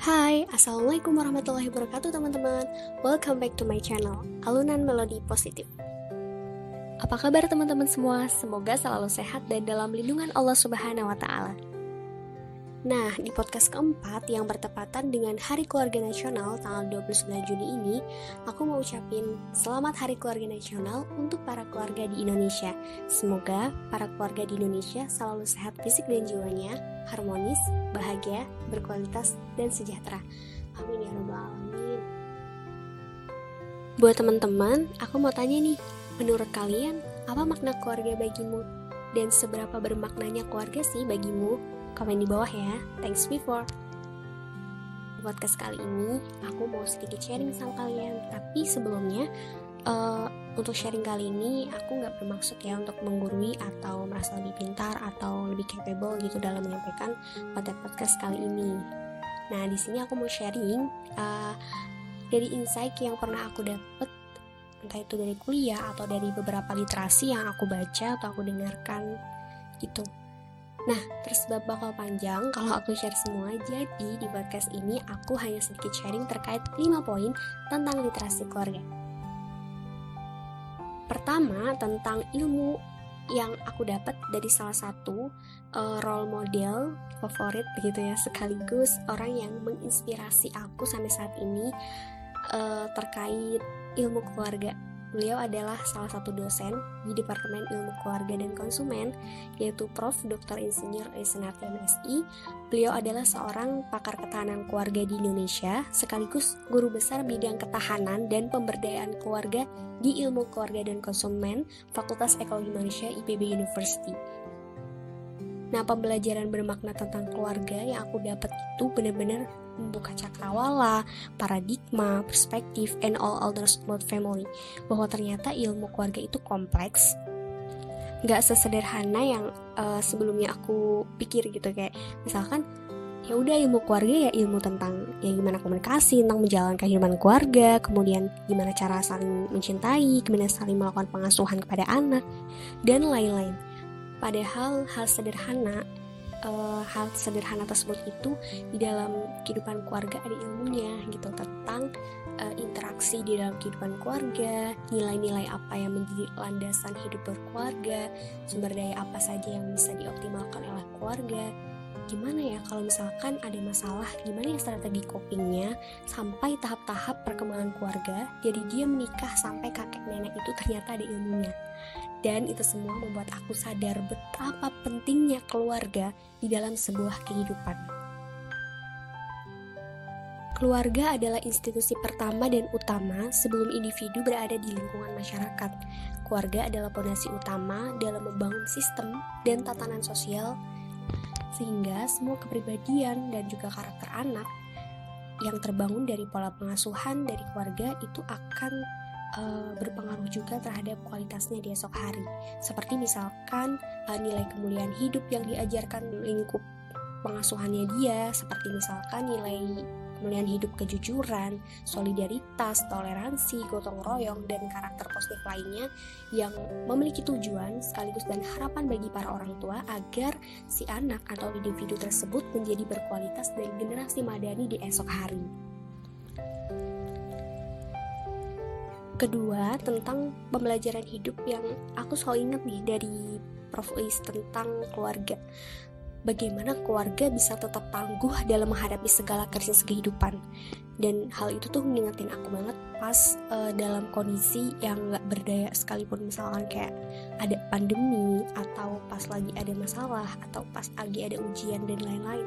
Hai, Assalamualaikum warahmatullahi wabarakatuh teman-teman Welcome back to my channel, Alunan Melodi Positif Apa kabar teman-teman semua? Semoga selalu sehat dan dalam lindungan Allah Subhanahu wa Ta'ala. Nah, di podcast keempat yang bertepatan dengan Hari Keluarga Nasional tanggal 29 Juni ini, aku mau ucapin Selamat Hari Keluarga Nasional untuk para keluarga di Indonesia. Semoga para keluarga di Indonesia selalu sehat fisik dan jiwanya, harmonis, bahagia, berkualitas, dan sejahtera. Amin ya rabbal alamin. Buat teman-teman, aku mau tanya nih, menurut kalian apa makna keluarga bagimu? Dan seberapa bermaknanya keluarga sih bagimu? Komen di bawah ya. Thanks before. Podcast kali ini aku mau sedikit sharing sama kalian. Tapi sebelumnya uh, untuk sharing kali ini aku nggak bermaksud ya untuk menggurui atau merasa lebih pintar atau lebih capable gitu dalam menyampaikan konten podcast kali ini. Nah di sini aku mau sharing uh, dari insight yang pernah aku dapet entah itu dari kuliah atau dari beberapa literasi yang aku baca atau aku dengarkan gitu. Nah, tersebab bakal panjang kalau aku share semua, jadi di podcast ini aku hanya sedikit sharing terkait 5 poin tentang literasi keluarga. Pertama, tentang ilmu yang aku dapat dari salah satu uh, role model favorit begitu ya, sekaligus orang yang menginspirasi aku sampai saat ini uh, terkait ilmu keluarga Beliau adalah salah satu dosen di Departemen Ilmu Keluarga dan Konsumen, yaitu Prof. Dr. Insinyur Esenarti MSI. Beliau adalah seorang pakar ketahanan keluarga di Indonesia, sekaligus guru besar bidang ketahanan dan pemberdayaan keluarga di Ilmu Keluarga dan Konsumen, Fakultas Ekologi Manusia IPB University. Nah, pembelajaran bermakna tentang keluarga yang aku dapat itu benar-benar membuka cakrawala, paradigma, perspektif, and all others about family. Bahwa ternyata ilmu keluarga itu kompleks, nggak sesederhana yang uh, sebelumnya aku pikir gitu. Kayak misalkan ya udah ilmu keluarga ya ilmu tentang ya gimana komunikasi tentang menjalankan kehidupan keluarga kemudian gimana cara saling mencintai gimana saling melakukan pengasuhan kepada anak dan lain-lain. Padahal hal sederhana uh, hal sederhana tersebut itu di dalam kehidupan keluarga ada ilmunya gitu tentang uh, interaksi di dalam kehidupan keluarga, nilai-nilai apa yang menjadi landasan hidup berkeluarga, sumber daya apa saja yang bisa dioptimalkan oleh keluarga. Gimana ya kalau misalkan ada masalah, gimana ya strategi copingnya sampai tahap-tahap perkembangan keluarga, jadi dia menikah sampai kakek nenek itu ternyata ada ilmunya. Dan itu semua membuat aku sadar betapa pentingnya keluarga di dalam sebuah kehidupan. Keluarga adalah institusi pertama dan utama sebelum individu berada di lingkungan masyarakat. Keluarga adalah fondasi utama dalam membangun sistem dan tatanan sosial, sehingga semua kepribadian dan juga karakter anak yang terbangun dari pola pengasuhan dari keluarga itu akan uh, berpengaruh juga terhadap kualitasnya di esok hari. Seperti misalkan uh, nilai kemuliaan hidup yang diajarkan lingkup pengasuhannya dia, seperti misalkan nilai kemuliaan hidup kejujuran, solidaritas, toleransi, gotong royong, dan karakter positif lainnya yang memiliki tujuan sekaligus dan harapan bagi para orang tua agar si anak atau individu tersebut menjadi berkualitas dan generasi madani di esok hari. Kedua, tentang pembelajaran hidup yang aku selalu ingat nih dari Prof. Uis tentang keluarga. Bagaimana keluarga bisa tetap tangguh dalam menghadapi segala krisis kehidupan. Dan hal itu tuh ngingetin aku banget pas uh, dalam kondisi yang gak berdaya sekalipun misalkan kayak ada pandemi atau pas lagi ada masalah atau pas lagi ada ujian dan lain-lain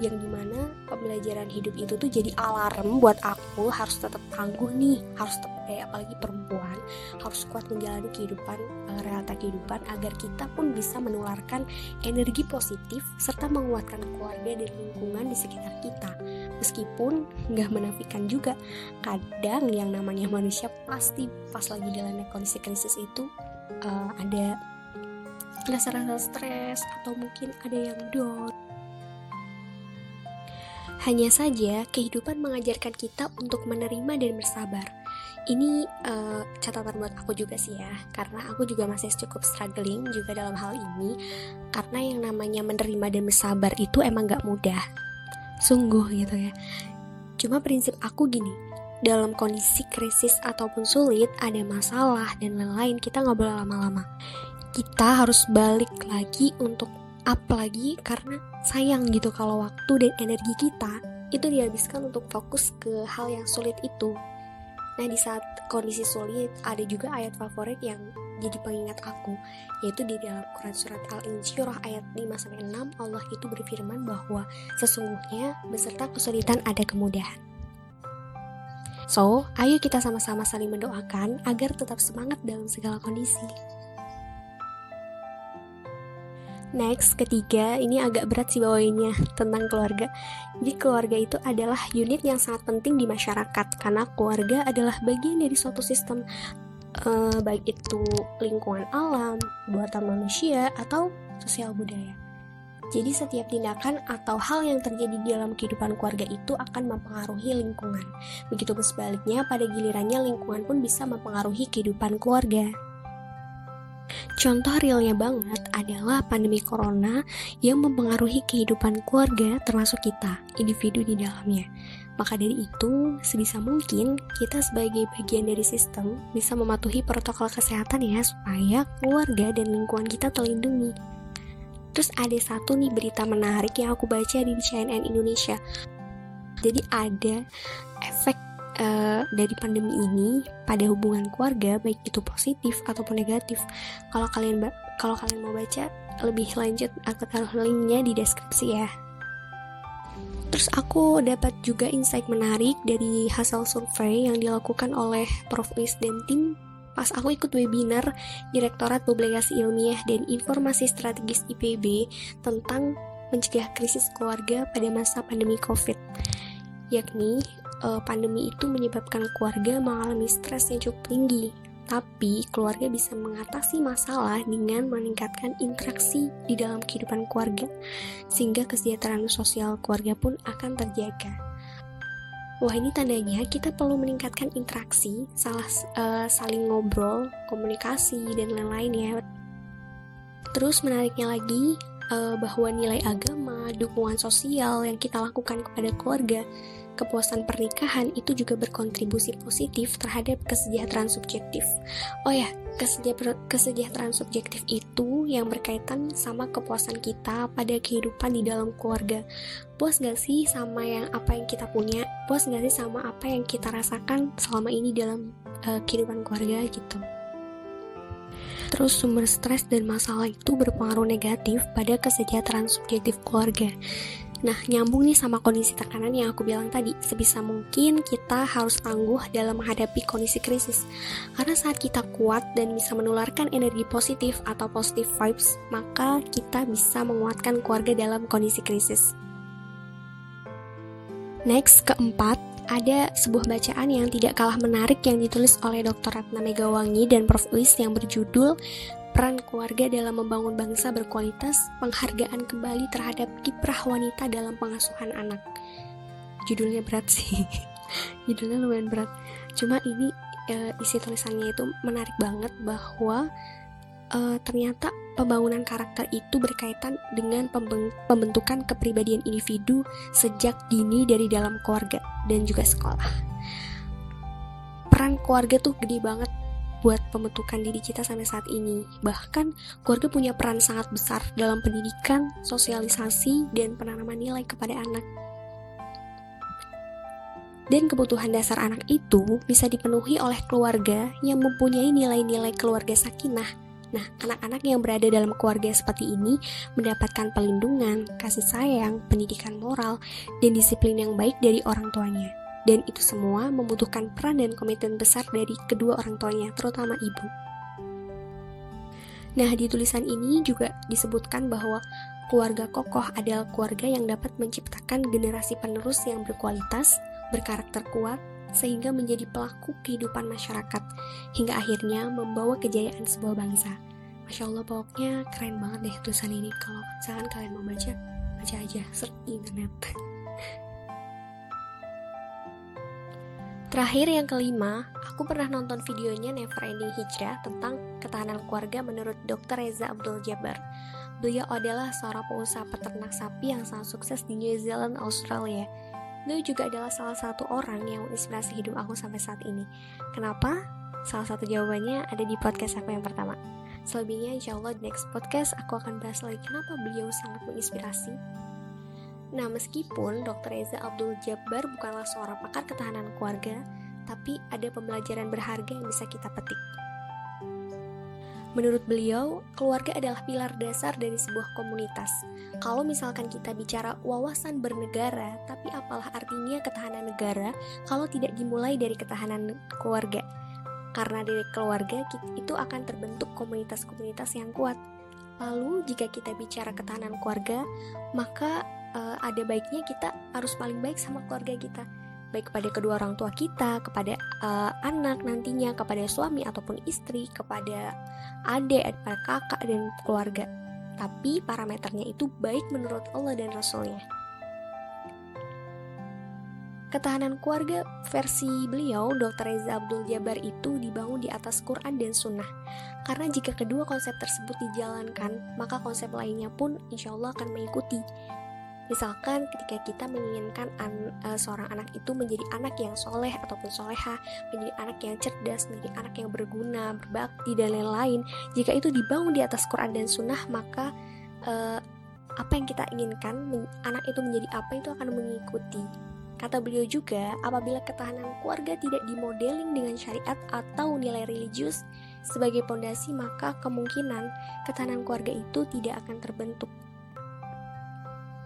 yang di mana pembelajaran hidup itu tuh jadi alarm buat aku harus tetap tangguh nih harus tetap kayak apalagi perempuan harus kuat menjalani kehidupan uh, realita kehidupan agar kita pun bisa menularkan energi positif serta menguatkan keluarga dan lingkungan di sekitar kita. Meskipun nggak menafikan juga kadang yang namanya manusia pasti pas lagi dalam kondisi krisis itu uh, ada rasa-rasa stres atau mungkin ada yang down hanya saja, kehidupan mengajarkan kita untuk menerima dan bersabar. Ini uh, catatan buat aku juga sih ya, karena aku juga masih cukup struggling juga dalam hal ini. Karena yang namanya menerima dan bersabar itu emang gak mudah. sungguh gitu ya cuma prinsip aku gini dalam kondisi krisis ataupun sulit ada masalah dan lain-lain kita nggak boleh lama-lama kita harus balik lagi untuk up lagi karena sayang gitu kalau waktu dan energi kita itu dihabiskan untuk fokus ke hal yang sulit itu Nah, di saat kondisi sulit, ada juga ayat favorit yang jadi pengingat aku, yaitu di dalam Quran Surat Al-Insyirah ayat 5-6, Allah itu berfirman bahwa sesungguhnya beserta kesulitan ada kemudahan. So, ayo kita sama-sama saling mendoakan agar tetap semangat dalam segala kondisi. Next, ketiga, ini agak berat sih bawainnya tentang keluarga. Jadi keluarga itu adalah unit yang sangat penting di masyarakat karena keluarga adalah bagian dari suatu sistem uh, baik itu lingkungan alam, buatan manusia atau sosial budaya. Jadi setiap tindakan atau hal yang terjadi di dalam kehidupan keluarga itu akan mempengaruhi lingkungan. Begitu sebaliknya, pada gilirannya lingkungan pun bisa mempengaruhi kehidupan keluarga. Contoh realnya banget adalah pandemi corona yang mempengaruhi kehidupan keluarga termasuk kita, individu di dalamnya. Maka dari itu, sebisa mungkin kita sebagai bagian dari sistem bisa mematuhi protokol kesehatan ya supaya keluarga dan lingkungan kita terlindungi. Terus ada satu nih berita menarik yang aku baca di CNN Indonesia. Jadi ada efek uh, dari pandemi ini pada hubungan keluarga baik itu positif ataupun negatif. Kalau kalian kalau kalian mau baca lebih lanjut aku taruh linknya di deskripsi ya. Terus aku dapat juga insight menarik dari hasil survei yang dilakukan oleh Prof. Is dan tim pas aku ikut webinar Direktorat Publikasi Ilmiah dan Informasi Strategis IPB tentang mencegah krisis keluarga pada masa pandemi COVID yakni uh, pandemi itu menyebabkan keluarga mengalami stres yang cukup tinggi. Tapi keluarga bisa mengatasi masalah dengan meningkatkan interaksi di dalam kehidupan keluarga, sehingga kesejahteraan sosial keluarga pun akan terjaga. Wah ini tandanya kita perlu meningkatkan interaksi, salah uh, saling ngobrol, komunikasi dan lain-lain ya. Terus menariknya lagi uh, bahwa nilai agama, dukungan sosial yang kita lakukan kepada keluarga kepuasan pernikahan itu juga berkontribusi positif terhadap kesejahteraan subjektif. Oh ya, kesejahteraan subjektif itu yang berkaitan sama kepuasan kita pada kehidupan di dalam keluarga. Puas gak sih sama yang apa yang kita punya? Puas gak sih sama apa yang kita rasakan selama ini dalam uh, kehidupan keluarga gitu? Terus sumber stres dan masalah itu berpengaruh negatif pada kesejahteraan subjektif keluarga. Nah, nyambung nih sama kondisi tekanan yang aku bilang tadi. Sebisa mungkin kita harus tangguh dalam menghadapi kondisi krisis. Karena saat kita kuat dan bisa menularkan energi positif atau positive vibes, maka kita bisa menguatkan keluarga dalam kondisi krisis. Next, keempat, ada sebuah bacaan yang tidak kalah menarik yang ditulis oleh Dr. Ratna Megawangi dan Prof. Uis yang berjudul peran keluarga dalam membangun bangsa berkualitas, penghargaan kembali terhadap kiprah wanita dalam pengasuhan anak. Judulnya berat sih, judulnya lumayan berat. Cuma ini e, isi tulisannya itu menarik banget bahwa e, ternyata pembangunan karakter itu berkaitan dengan pembentukan kepribadian individu sejak dini dari dalam keluarga dan juga sekolah. Peran keluarga tuh gede banget buat pembentukan diri kita sampai saat ini. Bahkan, keluarga punya peran sangat besar dalam pendidikan, sosialisasi, dan penanaman nilai kepada anak. Dan kebutuhan dasar anak itu bisa dipenuhi oleh keluarga yang mempunyai nilai-nilai keluarga sakinah. Nah, anak-anak yang berada dalam keluarga seperti ini mendapatkan pelindungan, kasih sayang, pendidikan moral, dan disiplin yang baik dari orang tuanya dan itu semua membutuhkan peran dan komitmen besar dari kedua orang tuanya, terutama ibu. Nah, di tulisan ini juga disebutkan bahwa keluarga kokoh adalah keluarga yang dapat menciptakan generasi penerus yang berkualitas, berkarakter kuat, sehingga menjadi pelaku kehidupan masyarakat, hingga akhirnya membawa kejayaan sebuah bangsa. Masya Allah, pokoknya keren banget deh tulisan ini. Kalau misalkan kalian mau baca, baca aja, search internet. Terakhir yang kelima, aku pernah nonton videonya Never Ending Hijrah tentang ketahanan keluarga menurut Dr. Reza Abdul Jabbar. Beliau adalah seorang pengusaha peternak sapi yang sangat sukses di New Zealand, Australia. Beliau juga adalah salah satu orang yang menginspirasi hidup aku sampai saat ini. Kenapa? Salah satu jawabannya ada di podcast aku yang pertama. Selebihnya insya Allah di next podcast aku akan bahas lagi kenapa beliau sangat menginspirasi. Nah meskipun Dr. Eza Abdul Jabbar bukanlah seorang pakar ketahanan keluarga, tapi ada pembelajaran berharga yang bisa kita petik. Menurut beliau, keluarga adalah pilar dasar dari sebuah komunitas. Kalau misalkan kita bicara wawasan bernegara, tapi apalah artinya ketahanan negara kalau tidak dimulai dari ketahanan keluarga? Karena dari keluarga itu akan terbentuk komunitas-komunitas yang kuat. Lalu jika kita bicara ketahanan keluarga, maka uh, ada baiknya kita harus paling baik sama keluarga kita baik kepada kedua orang tua kita, kepada uh, anak nantinya, kepada suami ataupun istri, kepada adik, kepada kakak dan keluarga. Tapi parameternya itu baik menurut Allah dan Rasulnya. Ketahanan keluarga versi beliau, Dr. Reza Abdul Jabar itu dibangun di atas Quran dan Sunnah. Karena jika kedua konsep tersebut dijalankan, maka konsep lainnya pun insya Allah akan mengikuti. Misalkan ketika kita menginginkan an, uh, seorang anak itu menjadi anak yang soleh ataupun soleha, menjadi anak yang cerdas, menjadi anak yang berguna, berbakti dan lain-lain, jika itu dibangun di atas Quran dan Sunnah, maka uh, apa yang kita inginkan, anak itu menjadi apa itu akan mengikuti. Kata beliau juga, apabila ketahanan keluarga tidak dimodeling dengan syariat atau nilai religius sebagai pondasi, maka kemungkinan ketahanan keluarga itu tidak akan terbentuk.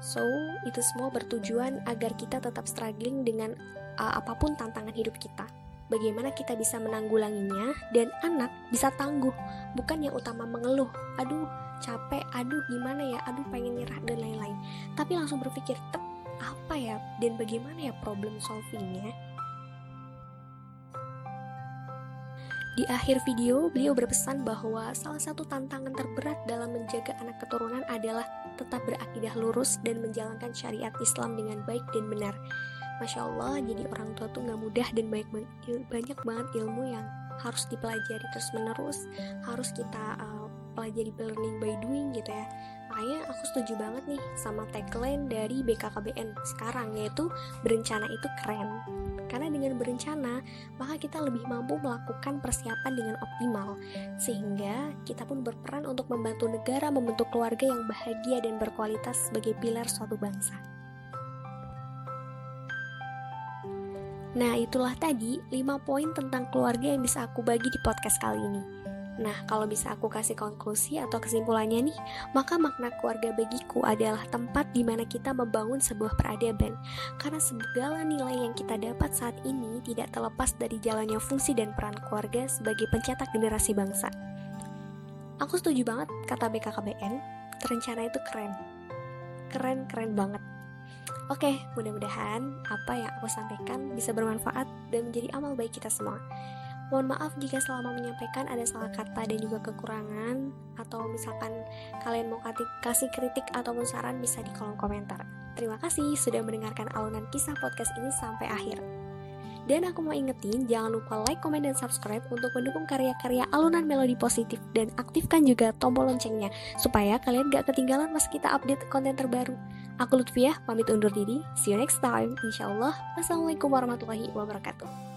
So, itu semua bertujuan agar kita tetap struggling dengan uh, apa pun tantangan hidup kita. Bagaimana kita bisa menanggulanginya dan anak bisa tangguh, bukan yang utama mengeluh. Aduh, capek, aduh gimana ya, aduh pengen nyerah dan lain-lain. Tapi langsung berpikir, apa ya dan bagaimana ya problem solvingnya Di akhir video, beliau berpesan bahwa salah satu tantangan terberat dalam menjaga anak keturunan adalah tetap berakidah lurus dan menjalankan syariat Islam dengan baik dan benar. Masya Allah, jadi orang tua tuh nggak mudah dan banyak, banyak banget ilmu yang harus dipelajari terus menerus, harus kita uh, pelajari learning by doing gitu ya makanya aku setuju banget nih sama tagline dari BKKBN sekarang yaitu berencana itu keren karena dengan berencana maka kita lebih mampu melakukan persiapan dengan optimal sehingga kita pun berperan untuk membantu negara membentuk keluarga yang bahagia dan berkualitas sebagai pilar suatu bangsa Nah, itulah tadi 5 poin tentang keluarga yang bisa aku bagi di podcast kali ini. Nah, kalau bisa aku kasih konklusi atau kesimpulannya nih, maka makna keluarga bagiku adalah tempat di mana kita membangun sebuah peradaban. Karena segala nilai yang kita dapat saat ini tidak terlepas dari jalannya fungsi dan peran keluarga sebagai pencetak generasi bangsa. Aku setuju banget kata BKKBN, rencana itu keren. Keren-keren banget. Oke, mudah-mudahan apa yang aku sampaikan bisa bermanfaat dan menjadi amal baik kita semua. Mohon maaf jika selama menyampaikan ada salah kata dan juga kekurangan atau misalkan kalian mau kasih kritik ataupun saran bisa di kolom komentar. Terima kasih sudah mendengarkan alunan kisah podcast ini sampai akhir. Dan aku mau ingetin, jangan lupa like, komen, dan subscribe untuk mendukung karya-karya alunan melodi positif dan aktifkan juga tombol loncengnya supaya kalian gak ketinggalan pas kita update konten terbaru. Aku Lutfiah, pamit undur diri. See you next time. Insya Allah. Wassalamualaikum warahmatullahi wabarakatuh.